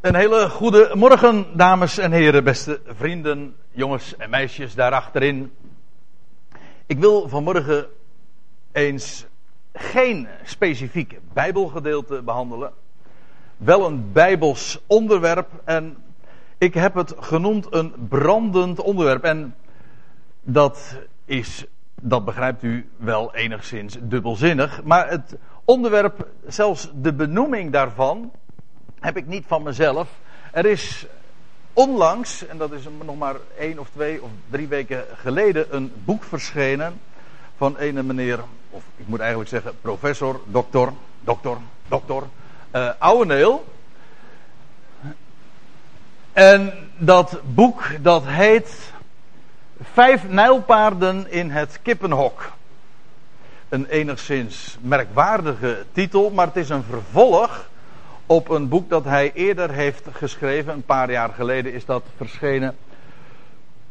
Een hele goede morgen, dames en heren, beste vrienden, jongens en meisjes daar achterin. Ik wil vanmorgen eens geen specifiek Bijbelgedeelte behandelen, wel een Bijbels onderwerp en ik heb het genoemd een brandend onderwerp en dat is, dat begrijpt u wel enigszins dubbelzinnig, maar het onderwerp, zelfs de benoeming daarvan, heb ik niet van mezelf. Er is onlangs, en dat is nog maar één of twee of drie weken geleden, een boek verschenen van een meneer, of ik moet eigenlijk zeggen professor, dokter, dokter, dokter, uh. En dat boek dat heet Vijf Nijlpaarden in het kippenhok. Een enigszins merkwaardige titel, maar het is een vervolg op een boek dat hij eerder heeft geschreven. Een paar jaar geleden is dat verschenen.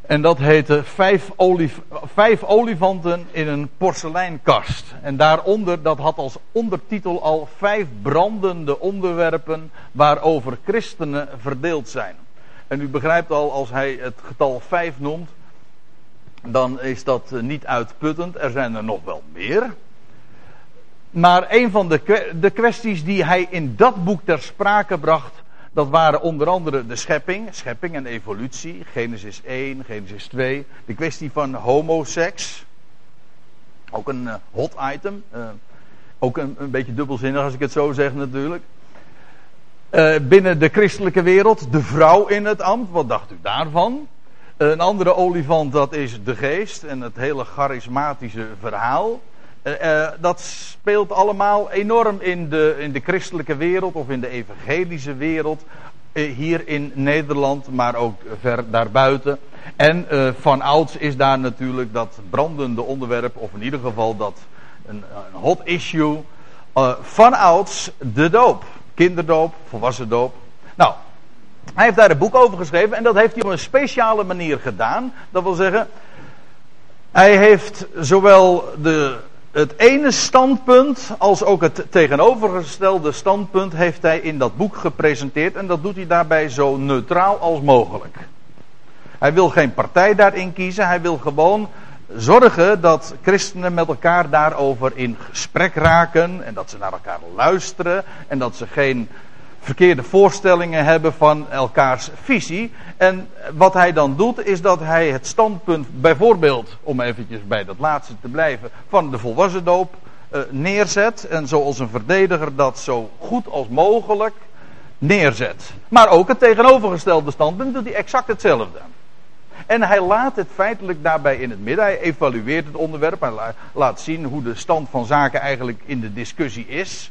En dat heette Vijf, olif Vijf olifanten in een porseleinkast. En daaronder, dat had als ondertitel al Vijf brandende onderwerpen waarover christenen verdeeld zijn. En u begrijpt al, als hij het getal vijf noemt, dan is dat niet uitputtend. Er zijn er nog wel meer. Maar een van de, de kwesties die hij in dat boek ter sprake bracht, dat waren onder andere de schepping, schepping en evolutie, Genesis 1, Genesis 2, de kwestie van homoseks, ook een uh, hot item, uh, ook een, een, beetje dubbelzinnig als ik het zo zeg natuurlijk. Uh, binnen de christelijke wereld, de vrouw in het ambt, wat dacht u daarvan? Een andere olifant, dat is de geest en het hele charismatische verhaal. Uh, dat speelt allemaal enorm in de, in de christelijke wereld of in de evangelische wereld. Uh, hier in Nederland, maar ook ver daarbuiten. En van ouds is daar natuurlijk dat brandende onderwerp, of in ieder geval dat een, een hot issue. van ouds de doop. Kinderdoop, volwassen doop. Nou, hij heeft daar een boek over geschreven en dat heeft hij op een speciale manier gedaan. Dat wil zeggen, hij heeft zowel de het ene standpunt als ook het tegenovergestelde standpunt heeft hij in dat boek gepresenteerd en dat doet hij daarbij zo neutraal als mogelijk. Hij wil geen partij daarin kiezen, hij wil gewoon zorgen dat christenen met elkaar daarover in gesprek raken en dat ze naar elkaar luisteren en dat ze geen verkeerde voorstellingen hebben van elkaars visie. En wat hij dan doet, is dat hij het standpunt, bijvoorbeeld, om eventjes bij dat laatste te blijven, van de volwassen doop uh, neerzet. En zoals een verdediger dat zo goed als mogelijk neerzet. Maar ook het tegenovergestelde standpunt doet hij exact hetzelfde. En hij laat het feitelijk daarbij in het midden. Hij evalueert het onderwerp. Hij laat zien hoe de stand van zaken eigenlijk in de discussie is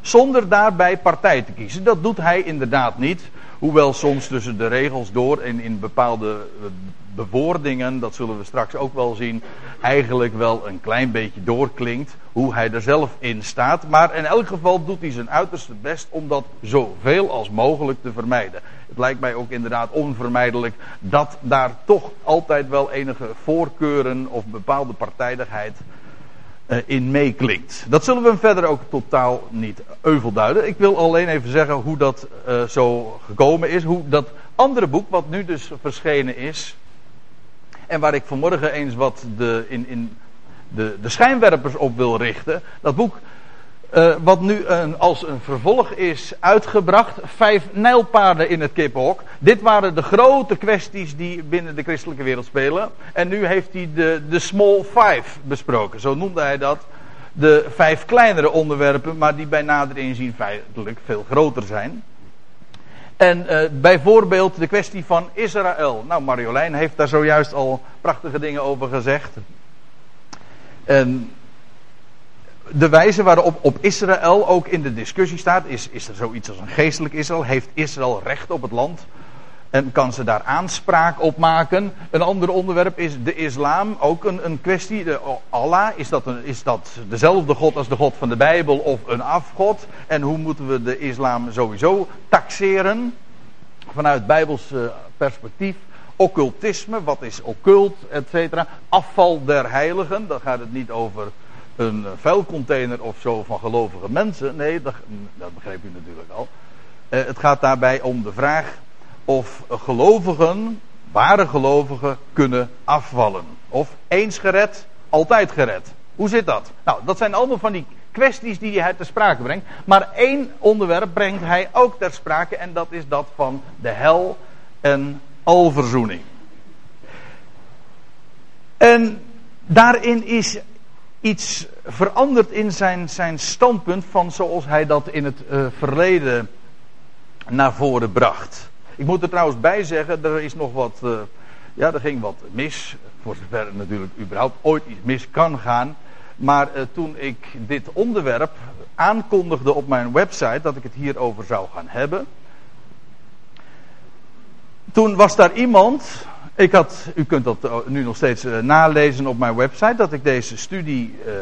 zonder daarbij partij te kiezen. Dat doet hij inderdaad niet. Hoewel soms tussen de regels door en in bepaalde eh, bewoordingen, dat zullen we straks ook wel zien, eigenlijk wel een klein beetje doorklinkt hoe hij er zelf in staat. Maar in elk geval doet hij zijn uiterste best om dat zoveel als mogelijk te vermijden. Het lijkt mij ook inderdaad onvermijdelijk dat daar toch altijd wel enige voorkeuren of bepaalde partijdigheid in meeklinkt. Dat zullen we verder ook totaal niet euvel duiden. Ik wil alleen even zeggen hoe dat uh, zo gekomen is. Hoe dat andere boek, wat nu dus verschenen is. En waar ik vanmorgen eens wat de, in, in de, de schijnwerpers op wil richten. Dat boek uh, wat nu een, als een vervolg is uitgebracht. Vijf nijlpaarden in het kippenhok. Dit waren de grote kwesties die binnen de christelijke wereld spelen. En nu heeft hij de, de small five besproken. Zo noemde hij dat. De vijf kleinere onderwerpen, maar die bij nader inzien feitelijk veel groter zijn. En uh, bijvoorbeeld de kwestie van Israël. Nou, Marjolein heeft daar zojuist al prachtige dingen over gezegd. En de wijze waarop op Israël ook in de discussie staat, is, is er zoiets als een geestelijk Israël? Heeft Israël recht op het land? En kan ze daar aanspraak op maken? Een ander onderwerp is de islam, ook een, een kwestie. De, Allah, is dat, een, is dat dezelfde God als de God van de Bijbel of een afgod? En hoe moeten we de islam sowieso taxeren? Vanuit Bijbels perspectief. Occultisme, wat is occult, et cetera. Afval der heiligen, dan gaat het niet over een vuilcontainer of zo van gelovige mensen. Nee, dat, dat begreep u natuurlijk al. Eh, het gaat daarbij om de vraag of gelovigen, ware gelovigen, kunnen afvallen. Of eens gered, altijd gered. Hoe zit dat? Nou, dat zijn allemaal van die kwesties die hij ter sprake brengt. Maar één onderwerp brengt hij ook ter sprake en dat is dat van de hel en alverzoening. En daarin is iets veranderd in zijn, zijn standpunt van zoals hij dat in het uh, verleden naar voren bracht. Ik moet er trouwens bij zeggen, er is nog wat, uh, ja, er ging wat mis. Voor zover natuurlijk überhaupt ooit iets mis kan gaan. Maar uh, toen ik dit onderwerp aankondigde op mijn website dat ik het hierover zou gaan hebben. Toen was daar iemand, ik had, u kunt dat eh, nu nog steeds uh, nalezen op mijn website, dat ik deze studie uh,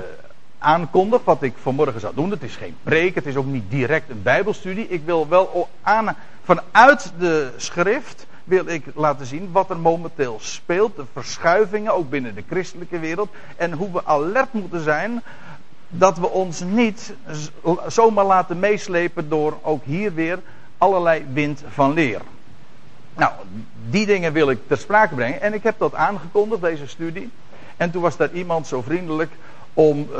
aankondig, wat ik vanmorgen zou doen. Het is geen preek, het is ook niet direct een bijbelstudie. Ik wil wel aan, vanuit de schrift wil ik laten zien wat er momenteel speelt. De verschuivingen, ook binnen de christelijke wereld. En hoe we alert moeten zijn dat we ons niet zomaar laten meeslepen door ook hier weer allerlei wind van leer. Nou, die dingen wil ik ter sprake brengen. En ik heb dat aangekondigd, deze studie. En toen was daar iemand zo vriendelijk om uh,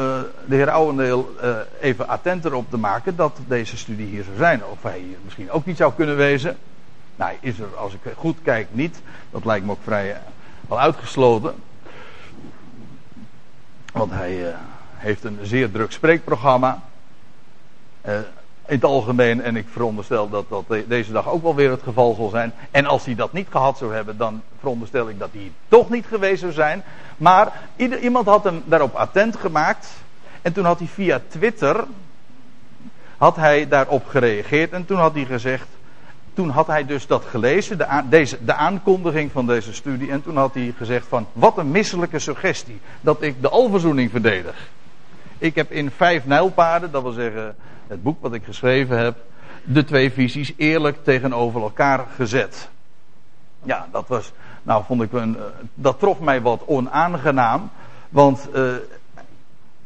de heer Ouwendeel uh, even attenter op te maken dat deze studie hier zou zijn. Of hij hier misschien ook niet zou kunnen wezen. Nou, is er, als ik goed kijk, niet. Dat lijkt me ook vrij uh, wel uitgesloten. Want hij heeft een zeer druk spreekprogramma in het algemeen. En ik veronderstel dat dat deze dag ook wel weer het geval zal zijn. En als hij dat niet gehad zou hebben, dan veronderstel ik dat hij toch niet geweest zou zijn. Maar ieder, iemand had hem daarop attent gemaakt. En toen had hij via Twitter, had hij daarop gereageerd. En toen had hij gezegd, toen had hij dus dat gelezen, de, deze, de aankondiging van deze studie. En toen had hij gezegd van, wat een misselijke suggestie. Dat ik de alverzoening verdedig. Ik heb in vijf nijlpaarden, dat wil zeggen het boek wat ik geschreven heb, de twee visies eerlijk tegenover elkaar gezet. Ja, dat was, nou vond ik een, eh, dat trof mij wat onaangenaam, want uh,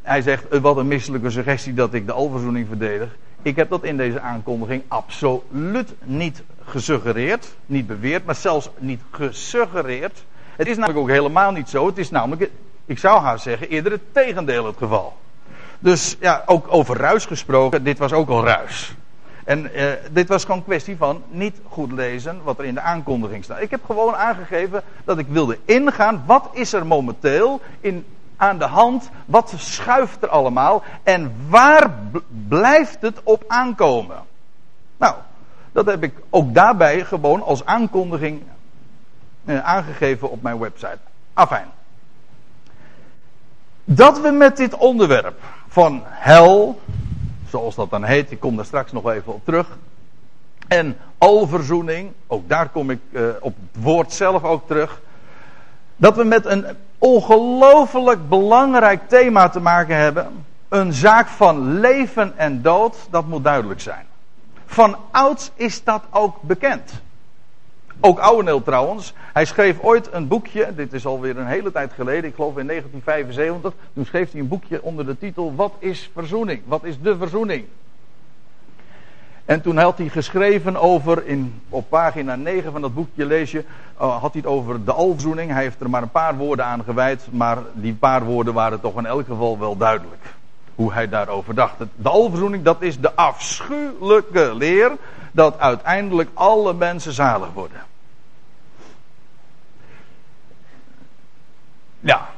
hij zegt, eh, wat een misselijke suggestie dat ik de alverzoening verdedig. Ik heb dat in deze aankondiging absoluut niet gesuggereerd, niet beweerd, maar zelfs niet gesuggereerd. Het is namelijk ook helemaal niet zo. Het is namelijk, ik zou haar zeggen, eerder het tegendeel het geval. Dus ja, ook over ruis gesproken, dit was ook al ruis. En eh, dit was gewoon een kwestie van niet goed lezen wat er in de aankondiging staat. Ik heb gewoon aangegeven dat ik wilde ingaan. Wat is er momenteel in, aan de hand? Wat schuift er allemaal? En waar blijft het op aankomen? Nou, dat heb ik ook daarbij gewoon als aankondiging eh, aangegeven op mijn website. Afijn. Dat we met dit onderwerp van hel, zoals dat dan heet, ik kom daar straks nog even op terug. En alverzoening, ook daar kom ik uh, op het woord zelf ook terug. Dat we met een ongelooflijk belangrijk thema te maken hebben. Een zaak van leven en dood, dat moet duidelijk zijn. Van ouds is dat ook bekend. Ook Ouweneel trouwens. Hij schreef ooit een boekje, dit is alweer een hele tijd geleden, ik geloof in 1975. Toen schreef hij een boekje onder de titel Wat is verzoening? Wat is de verzoening? En toen had hij geschreven over, in, op pagina 9 van dat boekje lees je, uh, had hij het over de alverzoening. Hij heeft er maar een paar woorden aan gewijd, maar die paar woorden waren toch in elk geval wel duidelijk. Hoe hij daarover dacht. De alverzoening, dat is de afschuwelijke leer dat uiteindelijk alle mensen zalig worden. Ja.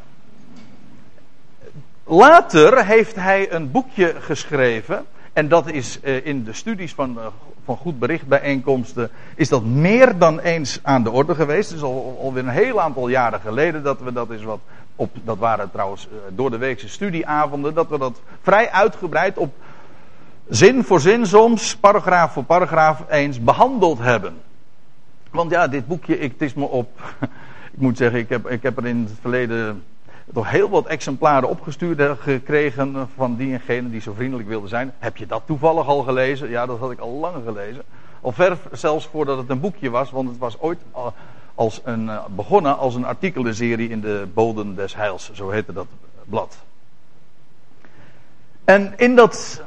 Later heeft hij een boekje geschreven. En dat is eh, in de studies van, uh, van goed bericht bijeenkomsten. Is dat meer dan eens aan de orde geweest. Het is al, alweer een heel aantal jaren geleden dat we dat is wat. Op, dat waren trouwens uh, door de weekse studieavonden. Dat we dat vrij uitgebreid op zin voor zin soms, paragraaf voor paragraaf eens behandeld hebben. Want ja, dit boekje, ik, het is me op ik moet zeggen, ik heb, ik heb er in het verleden toch heel wat exemplaren opgestuurd gekregen van die die zo vriendelijk wilden zijn. Heb je dat toevallig al gelezen? Ja, dat had ik al lang gelezen. Al ver zelfs voordat het een boekje was, want het was ooit als een, eh, begonnen als een artikelenserie in de Boden des Heils, zo heette dat blad. En in dat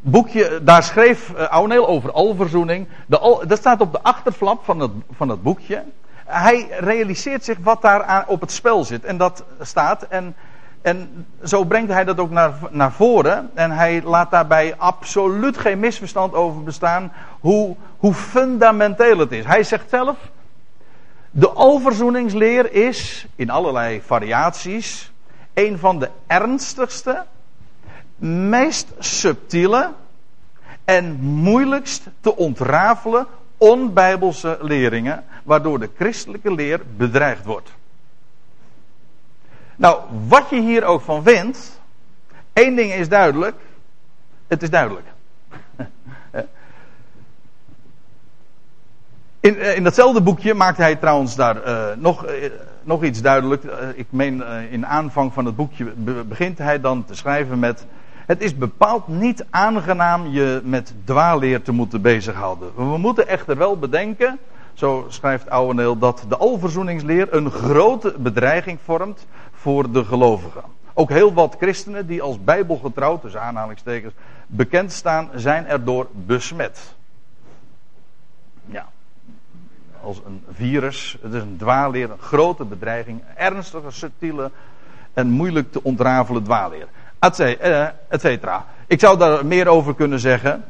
boekje, daar schreef uh, Ouweneel over alverzoening. Dat staat op de achterflap van het, van het boekje. Hij realiseert zich wat daar op het spel zit. En dat staat. En, en zo brengt hij dat ook naar, naar voren. En hij laat daarbij absoluut geen misverstand over bestaan. Hoe, hoe fundamenteel het is. Hij zegt zelf. De alverzoeningsleer is, in allerlei variaties, een van de ernstigste, meest subtiele en moeilijkst te ontrafelen onbijbelse leringen, waardoor de christelijke leer bedreigd wordt. Nou, wat je hier ook van vindt, één ding is duidelijk, het is duidelijk. In, eh, in datzelfde boekje maakt hij trouwens daar uh, nog, uh, nog iets duidelijk. Ik meen, in aanvang van het boekje begint hij dan te schrijven met. Het is bepaald niet aangenaam je met dwaalleer te moeten bezighouden. We moeten echter wel bedenken, zo schrijft Ouweneel, dat de alverzoeningsleer een grote bedreiging vormt voor de gelovigen. Ook heel wat christenen die als bijbelgetrouw, tussen aanhalingstekens, bekend staan, zijn erdoor besmet. Ja, als een virus. Het is een dwaalleer, een grote bedreiging, ernstige, subtiele en moeilijk te ontrafelen dwaalleer. Eh, et cetera. Ik zou daar meer over kunnen zeggen.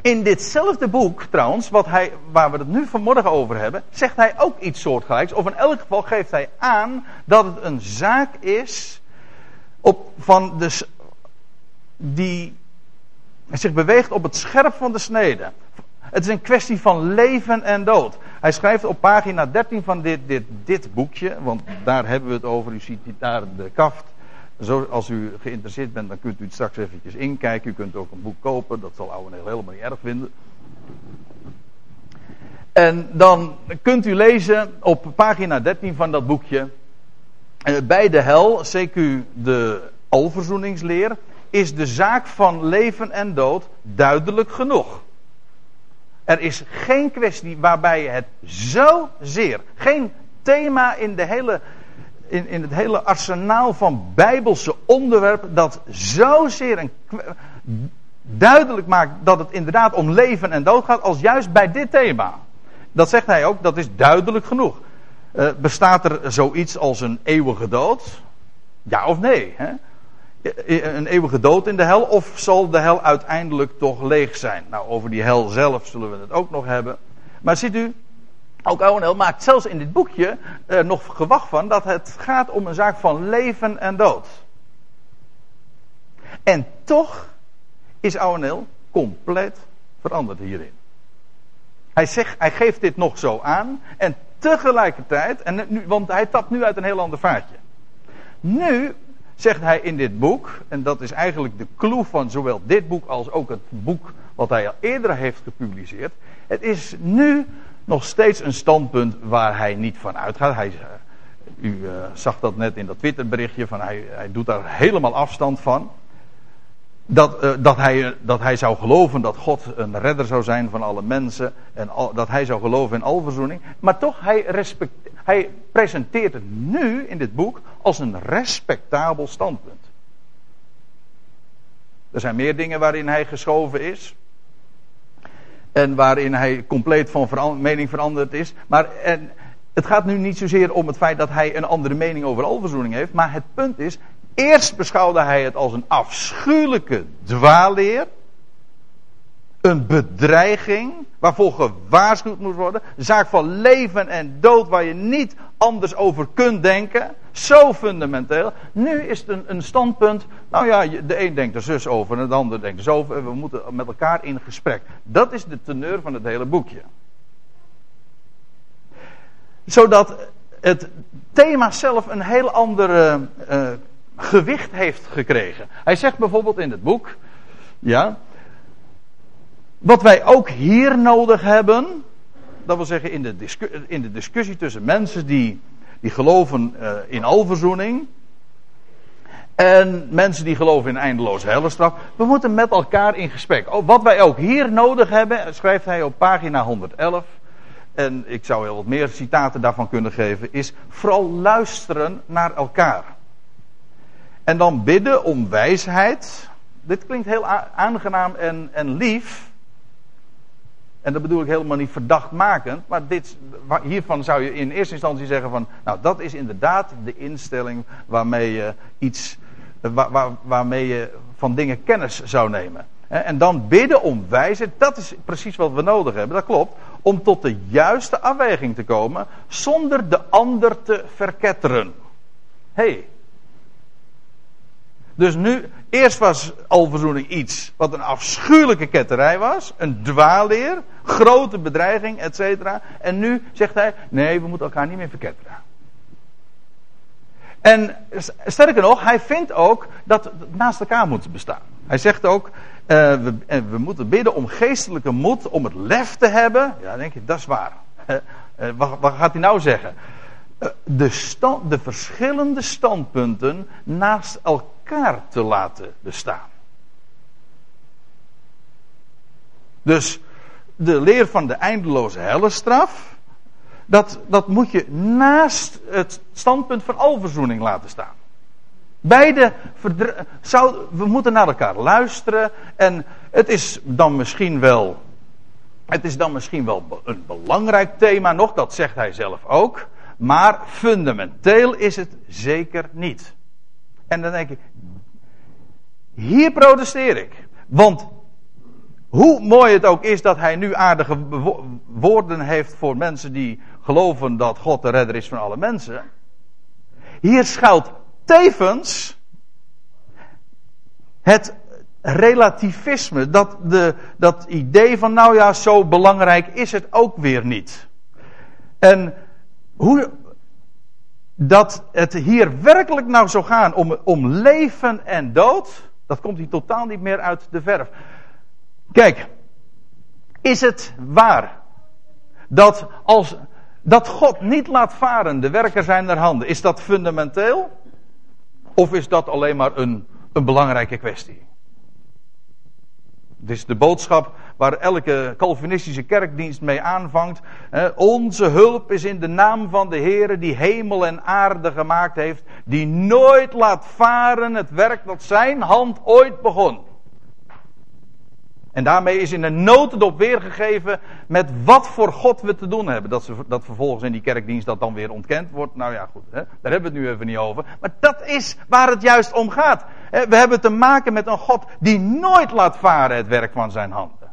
In ditzelfde boek, trouwens, wat hij, waar we het nu vanmorgen over hebben, zegt hij ook iets soortgelijks. Of in elk geval geeft hij aan dat het een zaak is op, van de, die zich beweegt op het scherp van de snede. Het is een kwestie van leven en dood. Hij schrijft op pagina 13 van dit, dit, dit boekje, want daar hebben we het over. U ziet daar de kaft. Zo, als u geïnteresseerd bent, dan kunt u het straks eventjes inkijken. U kunt ook een boek kopen, dat zal Ouweneel helemaal niet erg vinden. En dan kunt u lezen op pagina 13 van dat boekje. Eh, bij de hel, CQ de alverzoeningsleer, is de zaak van leven en dood duidelijk genoeg. Er is geen kwestie waarbij het zozeer, geen thema in, de hele, in, in het hele arsenaal van bijbelse onderwerpen dat zozeer een, duidelijk maakt dat het inderdaad om leven en dood gaat als juist bij dit thema. Dat zegt hij ook, dat is duidelijk genoeg. Uh, bestaat er zoiets als een eeuwige dood? Ja of nee? Hè? een eeuwige dood in de hel? Of zal de hel uiteindelijk toch leeg zijn? Nou, over die hel zelf zullen we het ook nog hebben. Maar ziet u, ook Ouwenel maakt zelfs in dit boekje er nog gewacht van dat het gaat om een zaak van leven en dood. En toch is Ouwenel compleet veranderd hierin. Hij, zegt, hij geeft dit nog zo aan en tegelijkertijd, en nu, want hij tapt nu uit een heel ander vaatje. Nu zegt hij in dit boek, en dat is eigenlijk de clue van zowel dit boek als ook het boek wat hij al eerder heeft gepubliceerd. Het is nu nog steeds een standpunt waar hij niet van uitgaat. Hij, eh, u uh, zag dat net in dat Twitterberichtje, van hij, hij doet daar helemaal afstand van. Dat, uh, dat, hij, dat hij zou geloven dat God een redder zou zijn van alle mensen. En al, dat hij zou geloven in alverzoening. Maar toch, hij, respect, hij presenteert het nu in dit boek als een respectabel standpunt. Er zijn meer dingen waarin hij geschoven is. En waarin hij compleet van mening veranderd is. Maar en, het gaat nu niet zozeer om het feit dat hij een andere mening over alverzoening heeft. Maar het punt is, eerst beschouwde hij het als een afschuwelijke dwaalleer. Een bedreiging waarvoor gewaarschuwd moet worden. Zaak van leven en dood waar je niet anders over kunt denken. Zo fundamenteel. Nu is het een, standpunt. Nou ja, de een denkt er zus over en de ander denkt er zo over. We moeten met elkaar in gesprek. Dat is de teneur van het hele boekje. Zodat het thema zelf een heel ander uh, gewicht heeft gekregen. Hij zegt bijvoorbeeld in het boek. Ja, wat wij ook hier nodig hebben, dat wil zeggen in de, discussie, in de discussie tussen mensen die, die geloven uh, in alverzoening. En mensen die geloven in eindeloze hellestraf. We moeten met elkaar in gesprek. Oh, wat wij ook hier nodig hebben, schrijft hij op pagina 111. En ik zou heel wat meer citaten daarvan kunnen geven. Is vooral luisteren naar elkaar. En dan bidden om wijsheid dit klinkt heel aangenaam en, en lief. En dat bedoel ik helemaal niet verdachtmakend. Maar dit, hiervan zou je in eerste instantie zeggen van... Nou, dat is inderdaad de instelling waarmee je iets... Waar, waarmee je van dingen kennis zou nemen. En dan bidden om wijsheid, dat is precies wat we nodig hebben, dat klopt. Om tot de juiste afweging te komen, zonder de ander te verketteren. hey. Dus nu, eerst was alverzoening iets wat een afschuwelijke ketterij was, een dwaalleer, grote bedreiging, et cetera. En nu zegt hij, nee, we moeten elkaar niet meer verketteren. En sterker nog, hij vindt ook dat het naast elkaar moet bestaan. Hij zegt ook, uh, we, we, moeten bidden om geestelijke moed, om het lef te hebben. Ja, denk je, dat is waar. Uh, wat, wat, gaat hij nou zeggen? de, de verschillende standpunten naast elkaar te laten bestaan. Dus de leer van de eindeloze hellestraf, dat, dat moet je naast het standpunt van alverzoening laten staan. Beide zou, we moeten naar elkaar luisteren en het is dan misschien wel, het is dan misschien wel een belangrijk thema nog, dat zegt hij zelf ook, maar fundamenteel is het zeker niet. En dan denk ik, hier protesteer ik, want hoe mooi het ook is dat hij nu aardige woorden heeft voor mensen die geloven dat God de redder is van alle mensen. Hier schuilt tevens het relativisme, dat, de, dat idee van nou ja, zo belangrijk is het ook weer niet. En hoe dat het hier werkelijk nou zou gaan om, om leven en dood, dat komt hier totaal niet meer uit de verf. Kijk, is het waar dat als dat God niet laat varen de werken zijn naar handen, is dat fundamenteel? Of is dat alleen maar een, een belangrijke kwestie? Dit is de boodschap waar elke Calvinistische kerkdienst mee aanvangt. Onze hulp is in de naam van de Heer die hemel en aarde gemaakt heeft, die nooit laat varen het werk dat zijn hand ooit begon. En daarmee is in een notendop weergegeven met wat voor God we te doen hebben. Dat, ze, dat vervolgens in die kerkdienst dat dan weer ontkend wordt. Nou ja, goed, hè? daar hebben we het nu even niet over. Maar dat is waar het juist om gaat. We hebben te maken met een God die nooit laat varen het werk van zijn handen.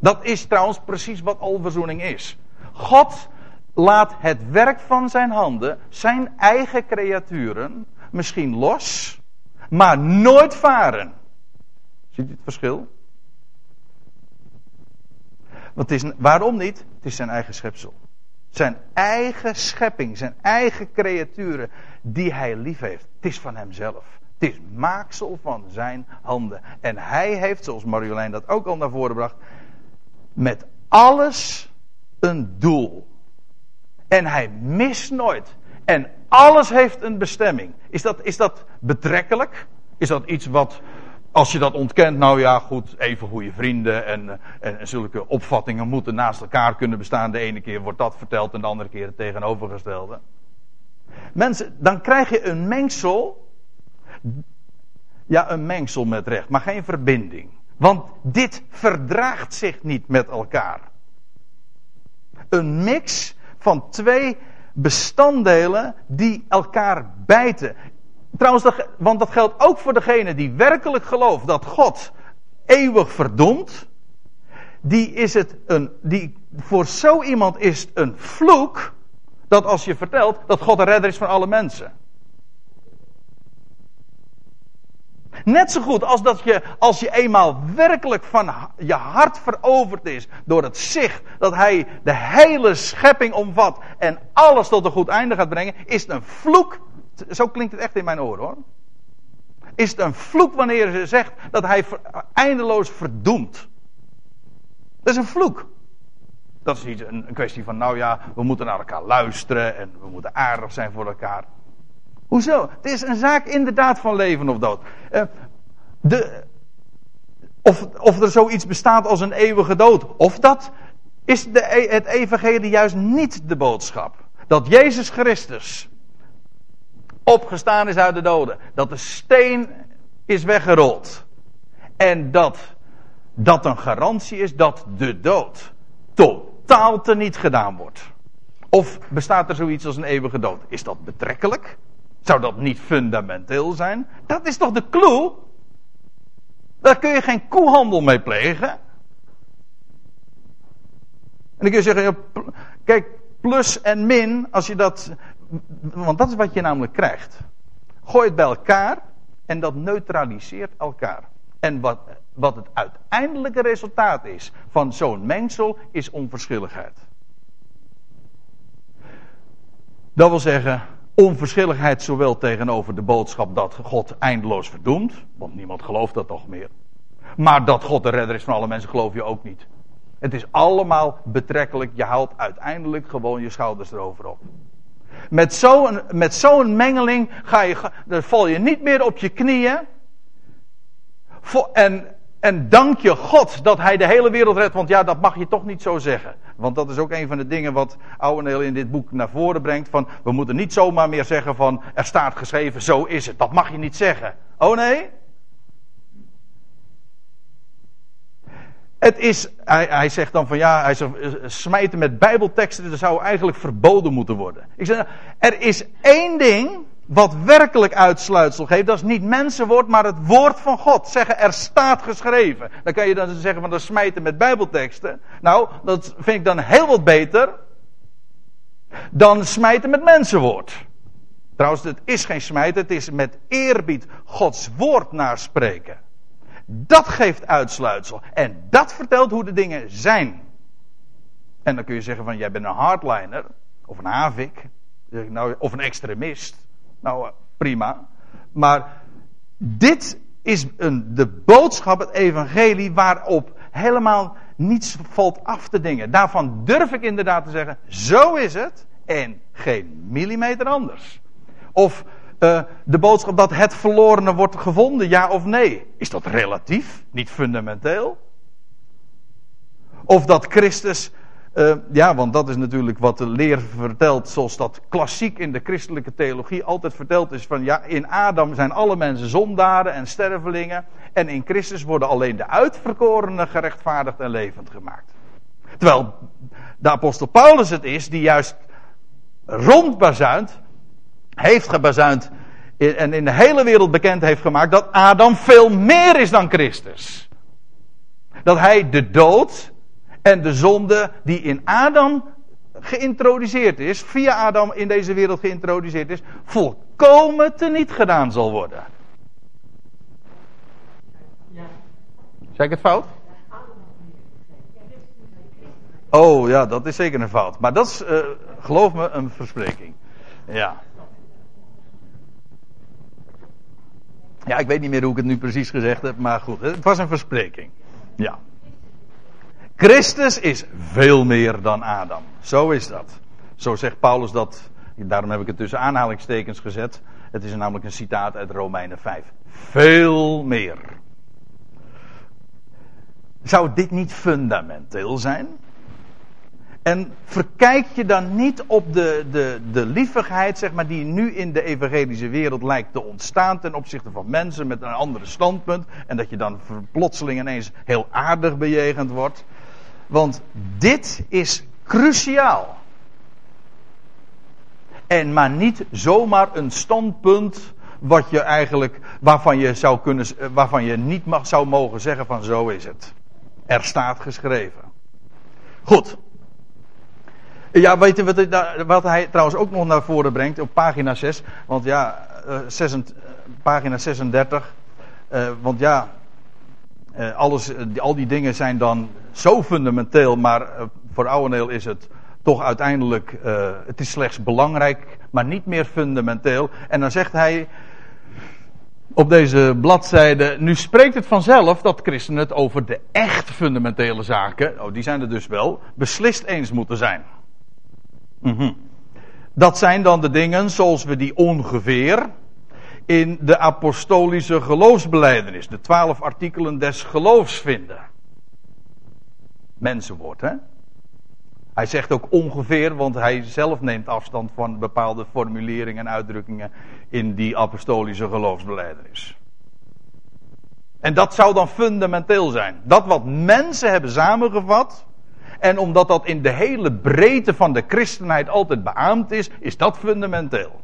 Dat is trouwens precies wat alverzoening is. God laat het werk van zijn handen, zijn eigen creaturen, misschien los, maar nooit varen. Ziet u het verschil? Want het is, waarom niet? Het is zijn eigen schepsel. Zijn eigen schepping, zijn eigen creaturen die hij lief heeft. Het is van hemzelf. Het is maaksel van zijn handen. En hij heeft, zoals Marjolein dat ook al naar voren bracht, met alles een doel. En hij mist nooit. En alles heeft een bestemming. Is dat, is dat betrekkelijk? Is dat iets wat als je dat ontkent, nou ja, goed, even goede vrienden en, en, en, zulke opvattingen moeten naast elkaar kunnen bestaan. De ene keer wordt dat verteld en de andere keer het tegenovergestelde. Mensen, dan krijg je een mengsel. Ja, een mengsel met recht, maar geen verbinding. Want dit verdraagt zich niet met elkaar. Een mix van twee bestanddelen die elkaar bijten. Trouwens, want dat geldt ook voor degene die werkelijk gelooft dat God eeuwig verdoemt. Die is het een, die, voor zo iemand is het een vloek. Dat als je vertelt dat God de redder is van alle mensen. Net zo goed als dat je, als je eenmaal werkelijk van je hart veroverd is door het zicht dat hij de hele schepping omvat en alles tot een goed einde gaat brengen, is het een vloek zo klinkt het echt in mijn oren hoor. Is het een vloek wanneer ze zegt dat hij eindeloos verdoemt? Dat is een vloek. Dat is niet een, kwestie van, nou ja, we moeten naar elkaar luisteren en we moeten aardig zijn voor elkaar. Hoezo? Het is een zaak inderdaad van leven of dood. Uh, de, of, of er zoiets bestaat als een eeuwige dood. Of dat is de, e- het evangelie juist niet de boodschap. Dat Jezus Christus opgestaan is uit de doden. Dat de steen is weggerold. En dat dat een garantie is dat de dood totaal teniet gedaan wordt. Of bestaat er zoiets als een eeuwige dood? Is dat betrekkelijk? Zou dat niet fundamenteel zijn? Dat is toch de clue? Daar kun je geen koehandel mee plegen. En dan kun je zeggen, kijk, plus en min, als je dat. Want dat is wat je namelijk krijgt. Gooi het bij elkaar en dat neutraliseert elkaar. En wat, wat het uiteindelijke resultaat is van zo'n mengsel, is onverschilligheid. Dat wil zeggen, onverschilligheid zowel tegenover de boodschap dat God eindeloos verdoemt, want niemand gelooft dat toch meer. Maar dat God de redder is van alle mensen, geloof je ook niet. Het is allemaal betrekkelijk, je haalt uiteindelijk gewoon je schouders erover op. Met zo'n met zo'n mengeling ga je, val je niet meer op je knieën. En en dank je God dat hij de hele wereld redt. Want ja, dat mag je toch niet zo zeggen. Want dat is ook een van de dingen wat Ouweneel in dit boek naar voren brengt. Van, we moeten niet zomaar meer zeggen van, er staat geschreven, zo is het. Dat mag je niet zeggen. Oh nee? Het is, hij, hij zegt dan van ja, hij zegt, eh, smijten met bijbelteksten, dat zou eigenlijk verboden moeten worden. Ik zeg, er is één ding wat werkelijk uitsluitsel geeft, dat is niet mensenwoord, maar het woord van God. Zeggen, er staat geschreven. Dan kan je dan zeggen van dat smijten met bijbelteksten. Nou, dat vind ik dan heel wat beter dan smijten met mensenwoord. Trouwens, het is geen smijten, het is met eerbied Gods woord naspreken. Dat geeft uitsluitsel. En dat vertelt hoe de dingen zijn. En dan kun je zeggen van, jij bent een hardliner, of een havik, nou, of een extremist. Nou, eh, prima. Maar dit is een, de boodschap, het evangelie, waarop helemaal niets valt af te dingen. Daarvan durf ik inderdaad te zeggen, zo is het en geen millimeter anders. Of uh, de boodschap dat het verlorene wordt gevonden, ja of nee. Is dat relatief, niet fundamenteel? Of dat Christus uh, ja, want dat is natuurlijk wat de leer vertelt, zoals dat klassiek in de christelijke theologie altijd verteld is: van ja, in Adam zijn alle mensen zondaren en stervelingen. En in Christus worden alleen de uitverkorenen gerechtvaardigd en levend gemaakt. Terwijl de apostel Paulus het is die juist rondbazuint, heeft gebazuind en in de hele wereld bekend heeft gemaakt dat Adam veel meer is dan Christus. Dat hij de dood en de zonde die in Adam geïntroduceerd is, via Adam in deze wereld geïntroduceerd is, volkomen teniet gedaan zal worden. Zeg ik het fout? Oh ja, dat is zeker een fout. Maar dat is, uh, geloof me, een verspreking. Ja. Ja, ik weet niet meer hoe ik het nu precies gezegd heb, maar goed, het was een verspreking. Ja. Christus is veel meer dan Adam. Zo is dat. Zo zegt Paulus dat. Daarom heb ik het tussen aanhalingstekens gezet. Het is namelijk een citaat uit Romeinen 5. Veel meer. Zou dit niet fundamenteel zijn? En verkijk je dan niet op de, de, de lievigheid, zeg maar, die nu in de evangelische wereld lijkt te ontstaan ten opzichte van mensen met een andere standpunt. En dat je dan plotseling ineens heel aardig bejegend wordt. Want dit is cruciaal. En maar niet zomaar een standpunt wat je eigenlijk, waarvan je zou kunnen, waarvan je niet mag, zou mogen zeggen van zo is het. Er staat geschreven. Goed. Ja, weet je wat, wat hij trouwens ook nog naar voren brengt op pagina 6. Want ja, uh, pagina 36. Uh, want ja, alles, al die dingen zijn dan zo fundamenteel, maar voor Ouweneel is het toch uiteindelijk, het is slechts belangrijk, maar niet meer fundamenteel. En dan zegt hij op deze bladzijde, nu spreekt het vanzelf dat christenen het over de echt fundamentele zaken, oh die zijn er dus wel, beslist eens moeten zijn. -hmm. Dat zijn dan de dingen zoals we die ongeveer, in de apostolische geloofsbeleidenis, de twaalf artikelen des geloofs vinden. Mensenwoord, hè? Hij zegt ook ongeveer, want hij zelf neemt afstand van bepaalde formuleringen en uitdrukkingen in die apostolische geloofsbeleidenis. En dat zou dan fundamenteel zijn. Dat wat mensen hebben samengevat. En omdat dat in de hele breedte van de christenheid altijd beaamd is, is dat fundamenteel.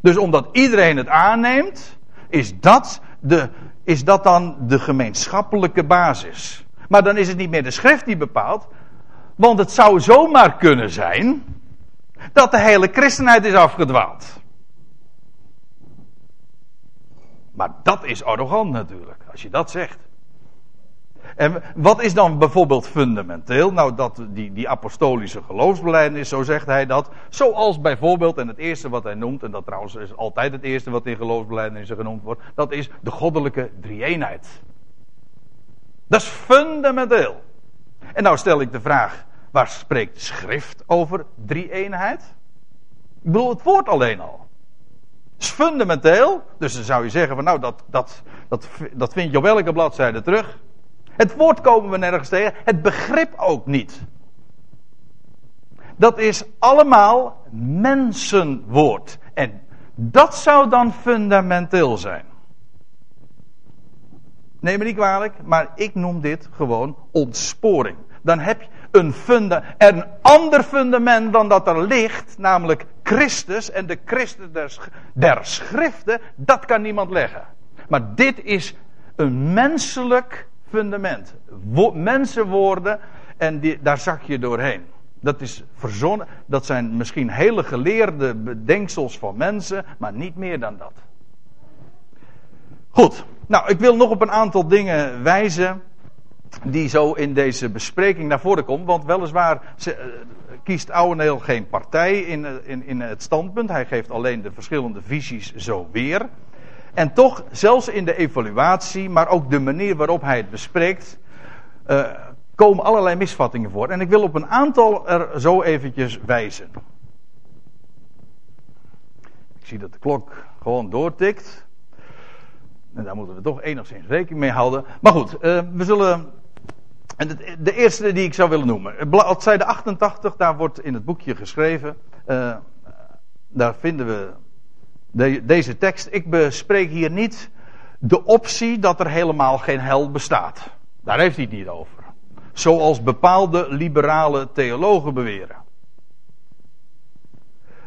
Dus omdat iedereen het aanneemt, is dat, de, is dat dan de gemeenschappelijke basis. Maar dan is het niet meer de schrift die bepaalt. Want het zou zomaar kunnen zijn dat de hele christenheid is afgedwaald. Maar dat is arrogant natuurlijk, als je dat zegt. En wat is dan bijvoorbeeld fundamenteel? Nou, dat die, die apostolische geloofsbelijdenis, zo zegt hij dat. Zoals bijvoorbeeld, en het eerste wat hij noemt, en dat trouwens is altijd het eerste wat in geloofsbelijdenissen genoemd wordt, dat is de goddelijke drie-eenheid. Dat is fundamenteel. En nou stel ik de vraag, waar spreekt schrift over drie-eenheid? Ik bedoel, het woord alleen al is fundamenteel. Dus dan zou je zeggen van nou, dat, dat, dat, dat vind je op welke bladzijde terug. Het woord komen we nergens tegen. Het begrip ook niet. Dat is allemaal mensenwoord. En dat zou dan fundamenteel zijn. Neem me niet kwalijk, maar ik noem dit gewoon ontsporing. Dan heb je een, funda een ander fundament dan dat er ligt, namelijk Christus en de Christus der, der schriften, dat kan niemand leggen. Maar dit is een menselijk fundament. Wo mensenwoorden en die, daar zak je doorheen. Dat is verzonnen, dat zijn misschien hele geleerde bedenksels van mensen, maar niet meer dan dat. Goed, nou ik wil nog op een aantal dingen wijzen die zo in deze bespreking naar voren komt. Want weliswaar ze, uh, kiest Ouweneel geen partij in, uh, in, in het standpunt. Hij geeft alleen de verschillende visies zo weer. En toch, zelfs in de evaluatie, maar ook de manier waarop hij het bespreekt, uh, komen allerlei misvattingen voor. En ik wil op een aantal er zo eventjes wijzen. Ik zie dat de klok gewoon doortikt. En daar moeten we toch enigszins rekening mee houden. Maar goed, uh, we zullen. En de, eerste die ik zou willen noemen. Bladzijde 88, daar wordt in het boekje geschreven. Uh, daar vinden we de, deze tekst. Ik bespreek hier niet de optie dat er helemaal geen hel bestaat. Daar heeft hij het niet over. Zoals bepaalde liberale theologen beweren.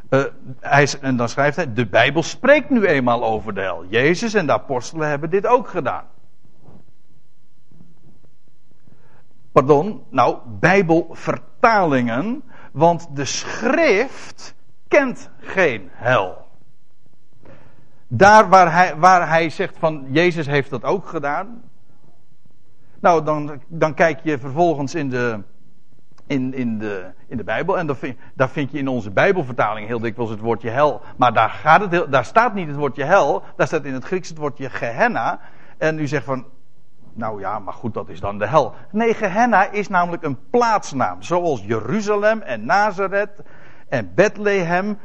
Uh, hij, en dan schrijft hij: De Bijbel spreekt nu eenmaal over de hel. Jezus en de apostelen hebben dit ook gedaan. Pardon, nou, Bijbelvertalingen, want de schrift kent geen hel. Daar waar hij, waar hij zegt van Jezus heeft dat ook gedaan. Nou, dan, dan kijk je vervolgens in de, in, in, de, in de Bijbel. En vind, daar vind je in onze Bijbelvertaling heel dikwijls het woordje hel. Maar daar, gaat het, daar staat niet het woordje hel. Daar staat in het Grieks het woordje Gehenna. En u zegt van. Nou ja, maar goed, dat is dan de hel. Nee, Gehenna is namelijk een plaatsnaam. Zoals Jeruzalem en Nazareth en Bethlehem.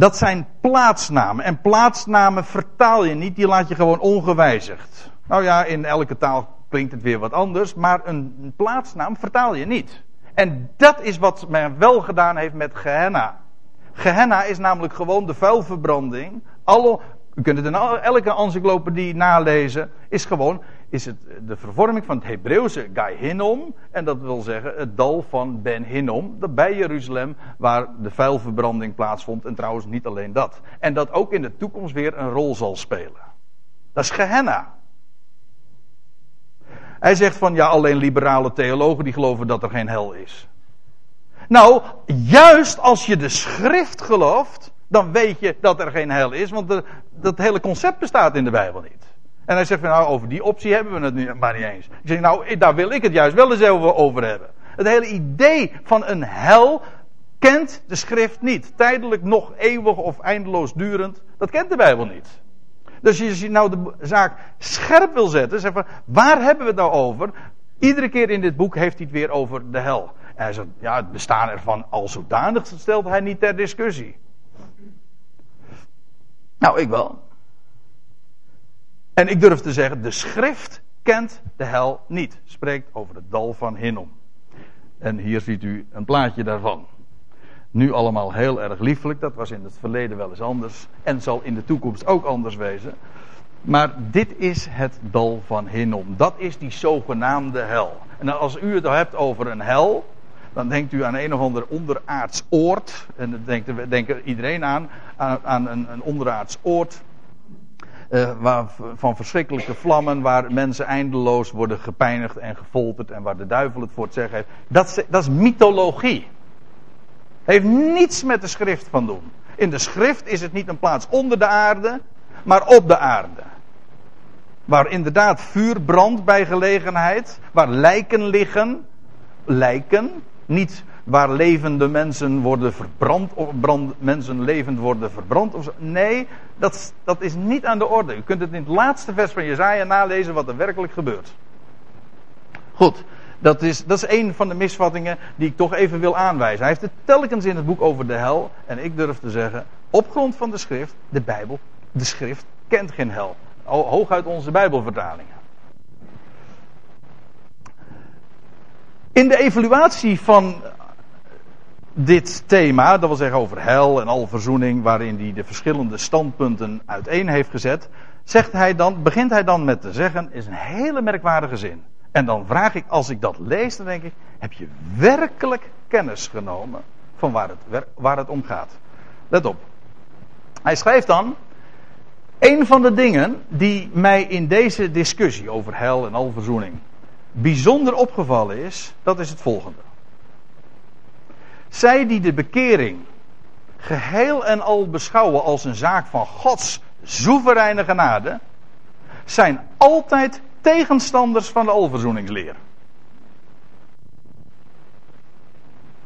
Dat zijn plaatsnamen. En plaatsnamen vertaal je niet, die laat je gewoon ongewijzigd. Nou ja, in elke taal klinkt het weer wat anders. Maar een plaatsnaam vertaal je niet. En dat is wat men wel gedaan heeft met Gehenna. Gehenna is namelijk gewoon de vuilverbranding. Alle, u kunt het in elke encyclopedie nalezen. Is gewoon is het de vervorming van het Hebreeuwse Gai Hinnom. En dat wil zeggen het dal van Ben Hinnom. Bij Jeruzalem waar de vuilverbranding plaatsvond. En trouwens niet alleen dat. En dat ook in de toekomst weer een rol zal spelen. Dat is Gehenna. Hij zegt van ja, alleen liberale theologen die geloven dat er geen hel is. Nou, juist als je de schrift gelooft, dan weet je dat er geen hel is, want dat hele concept bestaat in de Bijbel niet. En hij zegt van nou, over die optie hebben we het nu maar niet eens. Ik zeg nou, daar wil ik het juist wel eens over hebben. Het hele idee van een hel kent de schrift niet. Tijdelijk nog eeuwig of eindeloos durend, dat kent de Bijbel niet. Dus als je nou de zaak scherp wil zetten, zeg van, waar hebben we het nou over? Iedere keer in dit boek heeft hij het weer over de hel. En hij zegt, ja, het bestaan ervan al zodanig stelt hij niet ter discussie. Nou, ik wel. En ik durf te zeggen, de schrift kent de hel niet. Spreekt over het dal van Hinnom. En hier ziet u een plaatje daarvan. Nu allemaal heel erg liefelijk. Dat was in het verleden wel eens anders. En zal in de toekomst ook anders wezen. Maar dit is het dal van Hinnom. Dat is die zogenaamde hel. En als u het hebt over een hel, dan denkt u aan een of ander onderaards oord. En dan denkt, denkt iedereen aan, aan, aan een, een onderaards oord. Uh, waar, van verschrikkelijke vlammen, waar mensen eindeloos worden gepijnigd en gefolterd en waar de duivel het voor het zeggen heeft. Dat, dat is mythologie. Heeft niets met de schrift van doen. In de schrift is het niet een plaats onder de aarde, maar op de aarde. Waar inderdaad vuur brandt bij gelegenheid, waar lijken liggen, lijken, niet waar levende mensen worden verbrand, of brand, mensen levend worden verbrand. Of zo. Nee, dat, dat is niet aan de orde. U kunt het in het laatste vers van Jezaja nalezen wat er werkelijk gebeurt. Goed, dat is, dat is een van de misvattingen die ik toch even wil aanwijzen. Hij heeft het telkens in het boek over de hel. En ik durf te zeggen, op grond van de schrift, de Bijbel, de schrift kent geen hel. Hooguit onze Bijbelvertalingen. In de evaluatie van dit thema, dat wil zeggen over hel en alverzoening, waarin hij de verschillende standpunten uiteen heeft gezet, zegt hij dan, begint hij dan met te zeggen, is een hele merkwaardige zin. En dan vraag ik, als ik dat lees, dan denk ik, heb je werkelijk kennis genomen van waar het, waar het om gaat? Let op. Hij schrijft dan, een van de dingen die mij in deze discussie over hel en alverzoening bijzonder opgevallen is, dat is het volgende. Zij die de bekering geheel en al beschouwen als een zaak van Gods soevereine genade, zijn altijd tegenstanders van de alverzoeningsleer.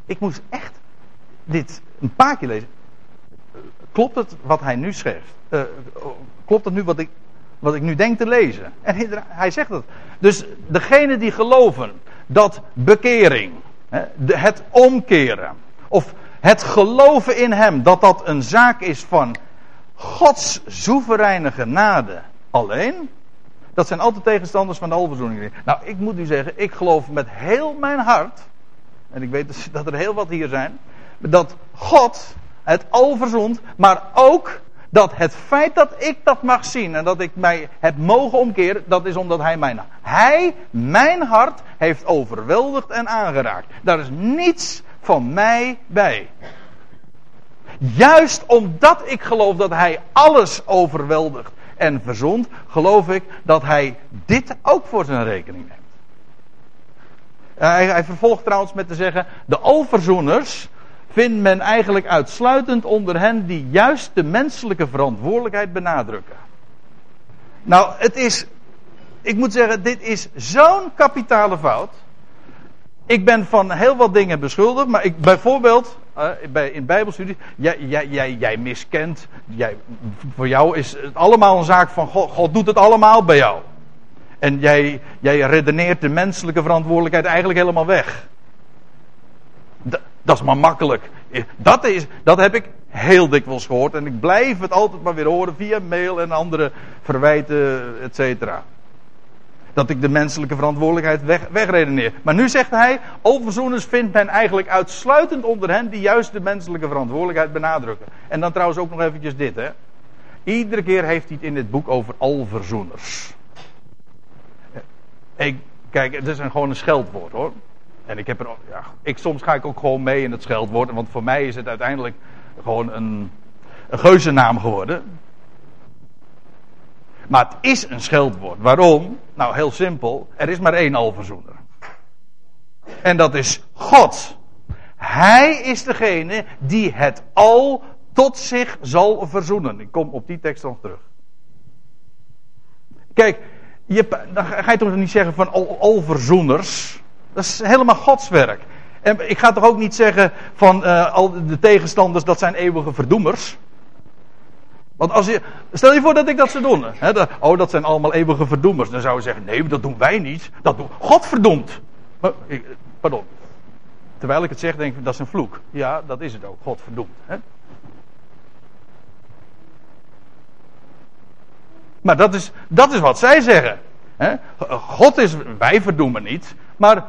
Ik moest echt dit een paar keer lezen. Klopt het wat hij nu schrijft? Uh, klopt het nu wat ik, wat ik nu denk te lezen? En hij zegt het. Dus degene die geloven dat bekering, het omkeren, of het geloven in Hem, dat dat een zaak is van Gods soevereine genade alleen, dat zijn altijd tegenstanders van de alverzoening. Nou, ik moet u zeggen, ik geloof met heel mijn hart, en ik weet dus dat er heel wat hier zijn, dat God het al verzond, maar ook dat het feit dat ik dat mag zien en dat ik mij heb mogen omkeren, dat is omdat hij mijn, hij mijn hart heeft overweldigd en aangeraakt. Daar is niets van mij bij. Juist omdat ik geloof dat hij alles overweldigt en verzond, geloof ik dat hij dit ook voor zijn rekening neemt. Hij, hij vervolgt trouwens met te zeggen: de alverzoeners vindt men eigenlijk uitsluitend onder hen die juist de menselijke verantwoordelijkheid benadrukken. Nou, het is, ik moet zeggen, dit is zo'n kapitale fout. Ik ben van heel wat dingen beschuldigd, maar ik, bijvoorbeeld uh, bij, in Bijbelstudie, jij, jij, jij, jij miskent, jij, voor jou is het allemaal een zaak van God, God doet het allemaal bij jou. En jij, jij redeneert de menselijke verantwoordelijkheid eigenlijk helemaal weg. Dat is maar makkelijk. Dat, is, dat heb ik heel dikwijls gehoord. En ik blijf het altijd maar weer horen via mail en andere verwijten, et cetera. Dat ik de menselijke verantwoordelijkheid weg, wegredeneer. Maar nu zegt hij, overzoeners vindt men eigenlijk uitsluitend onder hen die juist de menselijke verantwoordelijkheid benadrukken. En dan trouwens ook nog eventjes dit, hè. Iedere keer heeft hij het in dit boek over alverzoeners. Ik, kijk, het is een, gewoon een scheldwoord hoor. En ik heb er, ja, ik, soms ga ik ook gewoon mee in het scheldwoord. Want voor mij is het uiteindelijk gewoon een, een geuzennaam geworden. Maar het is een scheldwoord. Waarom? Nou, heel simpel. Er is maar één alverzoener. En dat is God. Hij is degene die het al tot zich zal verzoenen. Ik kom op die tekst nog terug. Kijk, je, dan ga je toch niet zeggen van al, alverzoeners. Dat is helemaal Gods werk. En ik ga toch ook niet zeggen van uh, al de tegenstanders dat zijn eeuwige verdoemers. Want als je, stel je voor dat ik dat zou doen. Hè, oh, dat zijn allemaal eeuwige verdoemers. Dan zou je zeggen, nee, dat doen wij niet. Dat doen God verdoemt. Maar, pardon. Terwijl ik het zeg, denk ik, dat is een vloek. Ja, dat is het ook. God verdoemt. Hè? Maar dat is, dat is wat zij zeggen. Hè? God is, wij verdoemen niet. Maar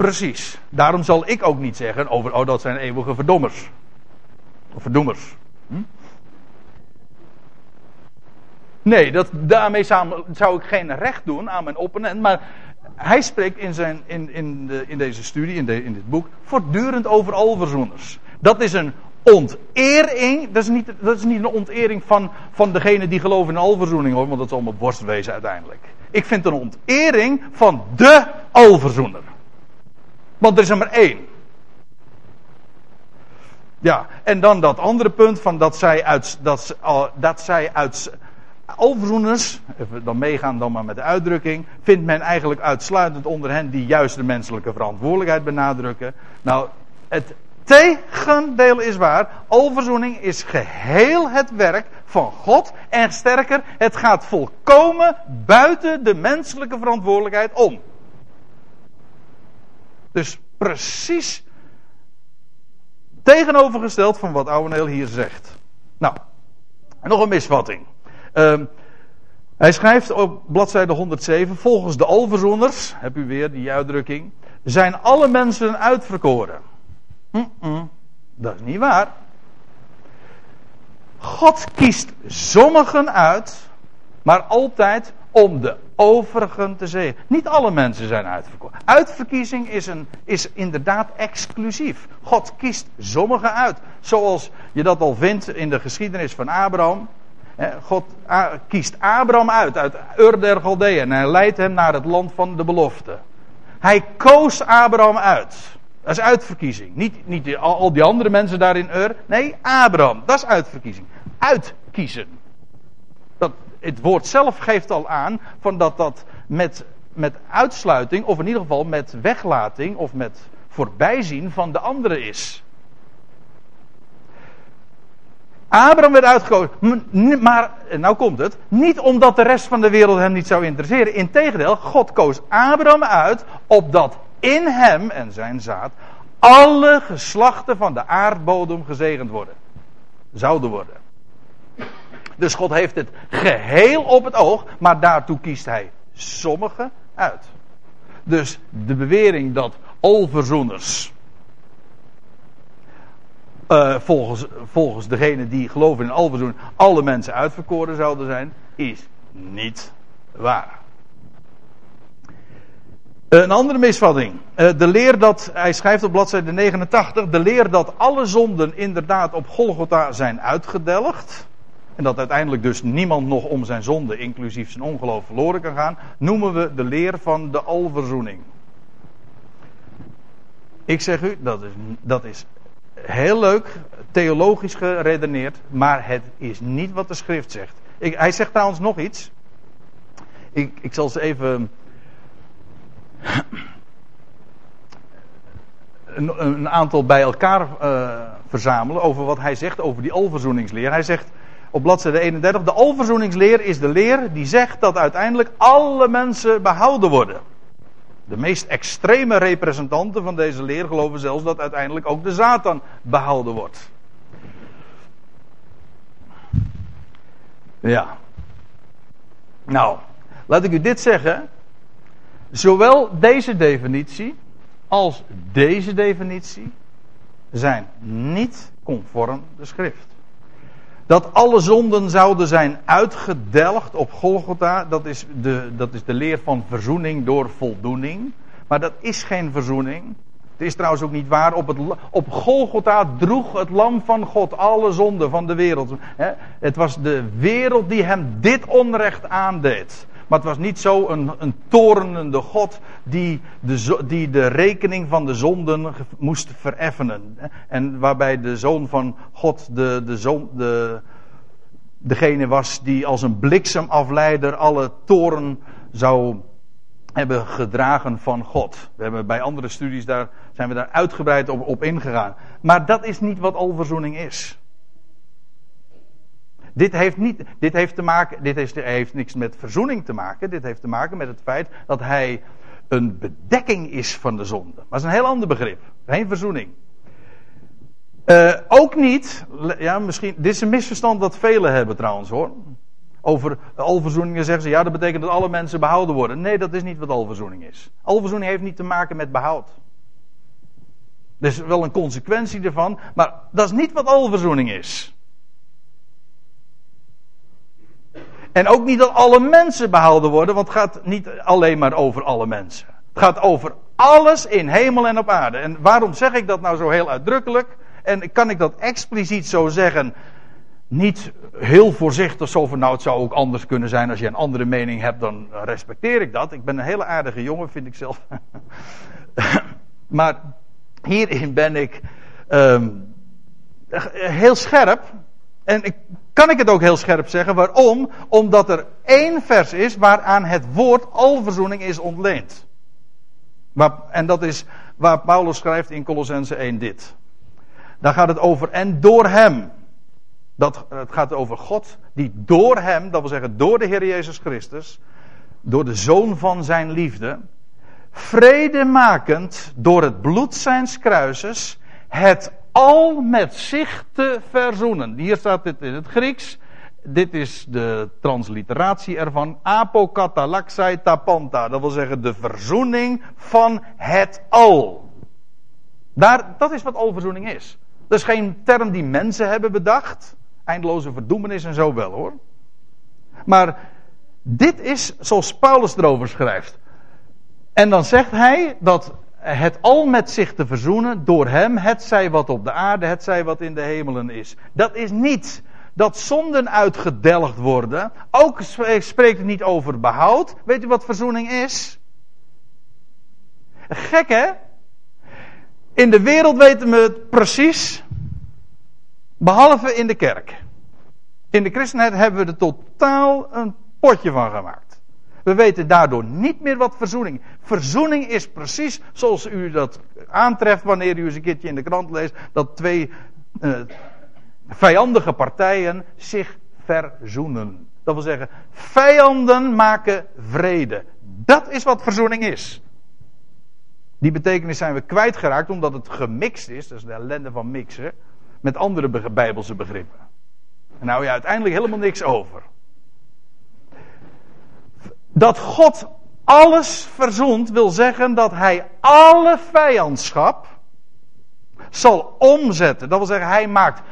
Precies. Daarom zal ik ook niet zeggen over, oh dat zijn eeuwige verdommers. Of verdoemers. Hm? Nee, dat, daarmee zou, zou ik geen recht doen aan mijn opponent. Maar hij spreekt in, zijn, in, in, de, in deze studie, in, de, in dit boek, voortdurend over alverzoeners. Dat is een ontering. Dat is niet, dat is niet een ontering van, van degene die geloven in alverzoening hoor, want dat is allemaal borstwezen uiteindelijk. Ik vind een ontering van de alverzoener. Want er is er maar één. Ja, en dan dat andere punt van dat zij uit, dat, dat zij uit dan meegaan dan maar met de uitdrukking, vindt men eigenlijk uitsluitend onder hen die juist de menselijke verantwoordelijkheid benadrukken. Nou, het tegendeel is waar. Alverzoening is geheel het werk van God. En sterker, het gaat volkomen buiten de menselijke verantwoordelijkheid om. Dus precies tegenovergesteld van wat Ouweneel hier zegt. Nou, nog een misvatting. Uh, hij schrijft op bladzijde 107, volgens de alverzoeners, heb u weer die uitdrukking, zijn alle mensen uitverkoren. dat is niet waar. God kiest sommigen uit, maar altijd om de overigen te zegen. Niet alle mensen zijn uitverkoren. Uitverkiezing is, een, is inderdaad exclusief. God kiest sommigen uit. Zoals je dat al vindt in de geschiedenis van Abraham. God kiest Abraham uit, uit Ur der Galdeën. En hij leidt hem naar het land van de belofte. Hij koos Abraham uit. Dat is uitverkiezing. Niet, niet al die andere mensen daar in Ur. Nee, Abraham. Dat is uitverkiezing. Uitkiezen. Het woord zelf geeft al aan van dat dat met, met uitsluiting, of in ieder geval met weglating of met voorbijzien van de andere is. Abraham werd uitgekozen, maar, nou komt het, niet omdat de rest van de wereld hem niet zou interesseren. Integendeel, God koos Abraham uit, opdat in hem en zijn zaad alle geslachten van de aardbodem gezegend worden. Zouden worden. Dus God heeft het geheel op het oog, maar daartoe kiest hij sommigen uit. Dus de bewering dat alverzoeners uh, volgens, volgens degene die geloven in alverzoen alle mensen uitverkoren zouden zijn, is niet waar. Een andere misvatting. Uh, de leer dat, hij schrijft op bladzijde 89, de leer dat alle zonden inderdaad op Golgotha zijn uitgedelgd. En dat uiteindelijk dus niemand nog om zijn zonde, inclusief zijn ongeloof, verloren kan gaan, noemen we de leer van de alverzoening. Ik zeg u, dat is, dat is heel leuk, theologisch geredeneerd, maar het is niet wat de schrift zegt. Ik, hij zegt trouwens nog iets. Ik, ik zal ze even. Een, aantal bij elkaar uh, verzamelen over wat hij zegt over die alverzoeningsleer. Hij zegt op bladzijde 31: De alverzoeningsleer is de leer die zegt dat uiteindelijk alle mensen behouden worden. De meest extreme representanten van deze leer geloven zelfs dat uiteindelijk ook de Satan behouden wordt. Ja. Nou, laat ik u dit zeggen. Zowel deze definitie als deze definitie zijn niet conform de schrift. Dat alle zonden zouden zijn uitgedelgd op Golgotha, dat is, de, dat is de leer van verzoening door voldoening. Maar dat is geen verzoening. Het is trouwens ook niet waar. Op, het, op Golgotha droeg het lam van God alle zonden van de wereld. Het was de wereld die hem dit onrecht aandeed. Maar het was niet zo een, een torenende God die de, die de rekening van de zonden moest vereffenen. En waarbij de zoon van God de, de de, degene was die als een bliksemafleider alle toren zou hebben gedragen van God. We hebben bij andere studies daar, zijn we daar uitgebreid op, op ingegaan. Maar dat is niet wat alverzoening is. Dit heeft, niet, dit heeft, te maken, dit heeft, heeft niks met verzoening te maken. Dit heeft te maken met het feit dat hij een bedekking is van de zonde. Maar dat is een heel ander begrip. Geen verzoening. Uh, ook niet, ja, misschien, dit is een misverstand dat velen hebben trouwens hoor. Over alverzoeningen zeggen ze, ja, dat betekent dat alle mensen behouden worden. Nee, dat is niet wat alverzoening is. Alverzoening heeft niet te maken met behoud. Er is wel een consequentie ervan, maar dat is niet wat alverzoening is. En ook niet dat alle mensen behouden worden, want het gaat niet alleen maar over alle mensen. Het gaat over alles in hemel en op aarde. En waarom zeg ik dat nou zo heel uitdrukkelijk? En kan ik dat expliciet zo zeggen? Niet heel voorzichtig zo van, nou het zou ook anders kunnen zijn. Als je een andere mening hebt, dan respecteer ik dat. Ik ben een hele aardige jongen, vind ik zelf. maar hierin ben ik um, heel scherp. En ik, kan ik het ook heel scherp zeggen. Waarom? Omdat er één vers is waaraan het woord alverzoening is ontleend. En dat is waar Paulus schrijft in Colossense 1 dit. Daar gaat het over en door hem. Dat, het gaat over God die door hem, dat wil zeggen door de Heer Jezus Christus, door de zoon van zijn liefde, vredemakend door het bloed zijns kruises, het al met zich te verzoenen. Hier staat dit in het Grieks. Dit is de transliteratie ervan. Apokatalaxai tapanta. Dat wil zeggen de verzoening van het al. Daar, dat is wat alverzoening is. Dat is geen term die mensen hebben bedacht. Eindeloze verdoemenis en zo wel hoor. Maar dit is zoals Paulus erover schrijft. En dan zegt hij dat het al met zich te verzoenen door hem, het zij wat op de aarde, het zij wat in de hemelen is. Dat is niet dat zonden uitgedelgd worden. Ook spreekt het niet over behoud. Weet u wat verzoening is? Gek hè? In de wereld weten we het precies, behalve in de kerk. In de christenheid hebben we er totaal een potje van gemaakt. We weten daardoor niet meer wat verzoening. Verzoening is precies zoals u dat aantreft wanneer u eens een keertje in de krant leest dat twee uh, vijandige partijen zich verzoenen. Dat wil zeggen, vijanden maken vrede. Dat is wat verzoening is. Die betekenis zijn we kwijtgeraakt omdat het gemixt is, dat is de ellende van mixen, met andere bijbelse begrippen. En nou je uiteindelijk helemaal niks over. Dat God alles verzoent wil zeggen dat hij alle vijandschap zal omzetten. Dat wil zeggen, hij maakt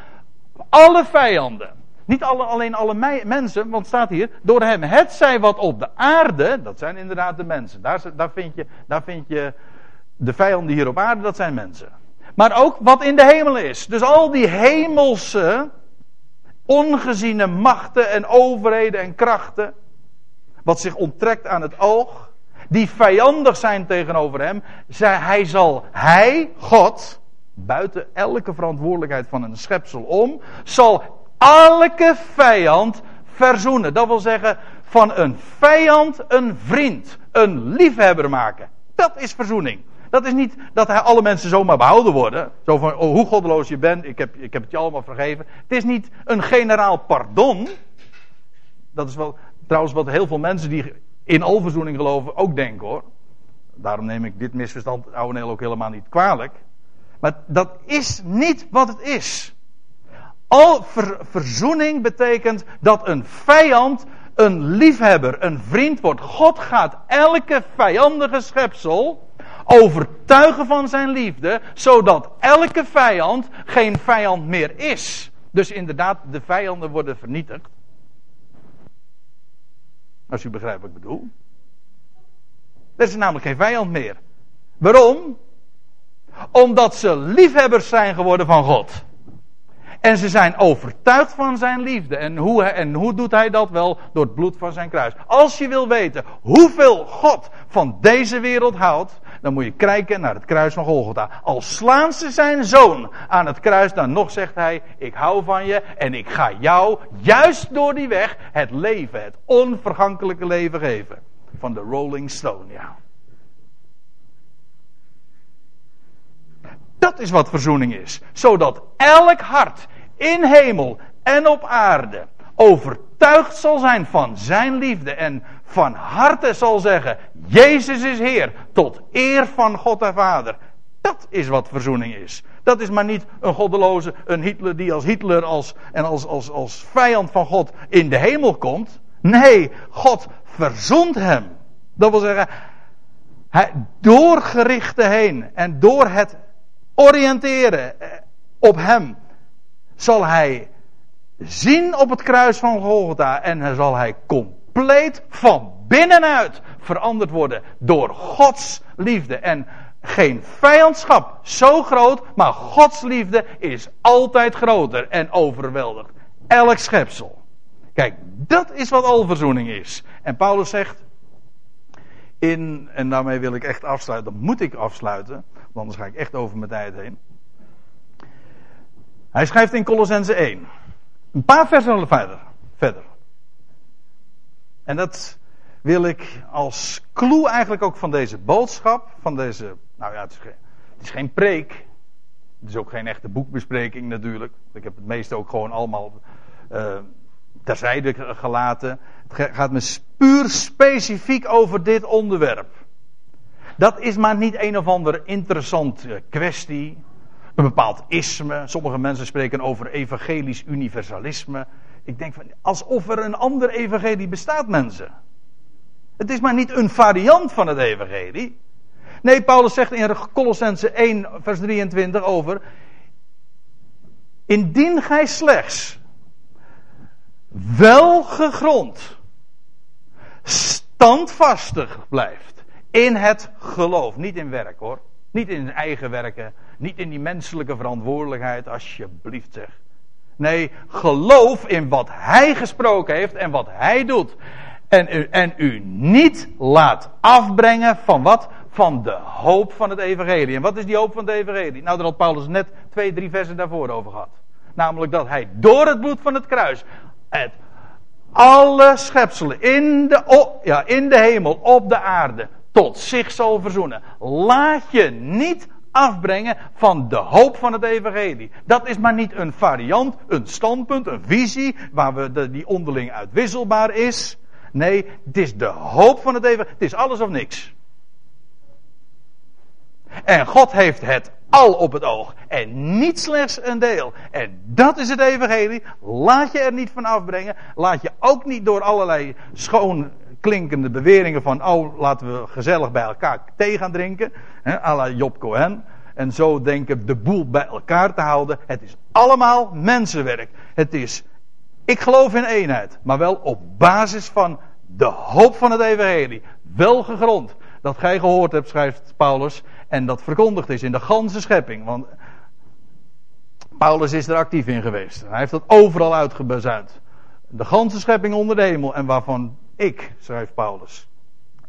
alle vijanden. Niet alle, alleen alle mensen, want staat hier, door hem. Het zij wat op de aarde, dat zijn inderdaad de mensen. Daar, daar, vind je, daar vind je de vijanden hier op aarde, dat zijn mensen. Maar ook wat in de hemel is. Dus al die hemelse, ongeziene machten en overheden en krachten. Wat zich onttrekt aan het oog. Die vijandig zijn tegenover hem. Hij zal, hij, God, buiten elke verantwoordelijkheid van een schepsel om, zal elke vijand verzoenen. Dat wil zeggen, van een vijand een vriend, een liefhebber maken. Dat is verzoening. Dat is niet dat hij alle mensen zomaar behouden worden. Zo van, oh, hoe goddeloos je bent, ik heb, ik heb het je allemaal vergeven. Het is niet een generaal pardon. Dat is wel trouwens wat heel veel mensen die in alverzoening geloven ook denken hoor. Daarom neem ik dit misverstand oude ook helemaal niet kwalijk. Maar dat is niet wat het is. Al verzoening betekent dat een vijand een liefhebber, een vriend wordt. God gaat elke vijandige schepsel overtuigen van zijn liefde, zodat elke vijand geen vijand meer is. Dus inderdaad, de vijanden worden vernietigd. Als u begrijpt wat ik bedoel. Er is namelijk geen vijand meer. Waarom? Omdat ze liefhebbers zijn geworden van God. En ze zijn overtuigd van zijn liefde. En hoe, en hoe doet hij dat wel? Door het bloed van zijn kruis. Als je wil weten hoeveel God van deze wereld houdt, dan moet je kijken naar het kruis van Golgotha. Als slaan ze zijn zoon aan het kruis, dan nog zegt hij: Ik hou van je en ik ga jou juist door die weg het leven, het onvergankelijke leven geven. Van de Rolling Stone, ja. Dat is wat verzoening is. Zodat elk hart in hemel en op aarde overtuigd zal zijn van zijn liefde en van harte zal zeggen: Jezus is Heer, tot eer van God en Vader. Dat is wat verzoening is. Dat is maar niet een goddeloze, een Hitler die als Hitler als, en als, als, als vijand van God in de hemel komt. Nee, God verzoent hem. Dat wil zeggen, hij, door gerichten heen en door het oriënteren eh, op hem zal hij zien op het kruis van Golgotha en zal hij compleet van binnenuit veranderd worden door Gods liefde. En geen vijandschap zo groot, maar Gods liefde is altijd groter en overweldigt elk schepsel. Kijk, dat is wat alverzoening is. En Paulus zegt in, en daarmee wil ik echt afsluiten, dan moet ik afsluiten, want anders ga ik echt over mijn tijd heen. Hij schrijft in Colossense 1, een paar versen verder, verder. En dat wil ik als clue eigenlijk ook van deze boodschap, van deze, nou ja, het is geen, het is geen preek, het is ook geen echte boekbespreking natuurlijk. Ik heb het meeste ook gewoon allemaal uh, terzijde gelaten. Het gaat me puur specifiek over dit onderwerp. Dat is maar niet een of andere interessante kwestie. Een bepaald isme. Sommige mensen spreken over evangelisch universalisme. Ik denk van, alsof er een ander evangelie bestaat, mensen. Het is maar niet een variant van het evangelie. Nee, Paulus zegt in Colossense 1, vers 23 over. Indien gij slechts wel gegrond, standvastig blijft in het geloof. Niet in werk hoor. Niet in eigen werken. Niet in die menselijke verantwoordelijkheid, alsjeblieft zeg. Nee, geloof in wat hij gesproken heeft en wat hij doet. En u, en u niet laat afbrengen van wat? Van de hoop van het evangelie. En wat is die hoop van het evangelie? Nou, daar had Paulus net twee, drie versen daarvoor over gehad. Namelijk dat hij door het bloed van het kruis het alle schepselen in de, ja, in de hemel, op de aarde, tot zich zal verzoenen. Laat je niet afbrengen van de hoop van het evangelie. Dat is maar niet een variant, een standpunt, een visie, waar we die onderling uitwisselbaar is. Nee, het is de hoop van het evangelie. Het is alles of niks. En God heeft het al op het oog. En niet slechts een deel. En dat is het evangelie. Laat je er niet van afbrengen. Laat je ook niet door allerlei schoon klinkende beweringen van... oh, laten we gezellig bij elkaar thee gaan drinken. Hè, à la Job Cohen. En zo denken de boel bij elkaar te houden. Het is allemaal mensenwerk. Het is, ik geloof in eenheid. Maar wel op basis van de hoop van het evangelie. Wel gegrond. Dat gij gehoord hebt, schrijft Paulus en dat verkondigd is in de ganse schepping. Want Paulus is er actief in geweest. Hij heeft dat overal uitgebazuind. De ganse schepping onder de hemel. En waarvan ik, schrijft Paulus,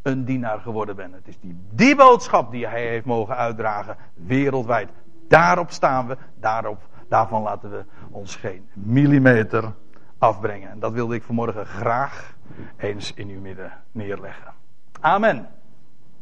een dienaar geworden ben. Het is die, die boodschap die hij heeft mogen uitdragen wereldwijd. Daarop staan we. Daarop, daarvan laten we ons geen millimeter afbrengen. En dat wilde ik vanmorgen graag eens in uw midden neerleggen. Amen.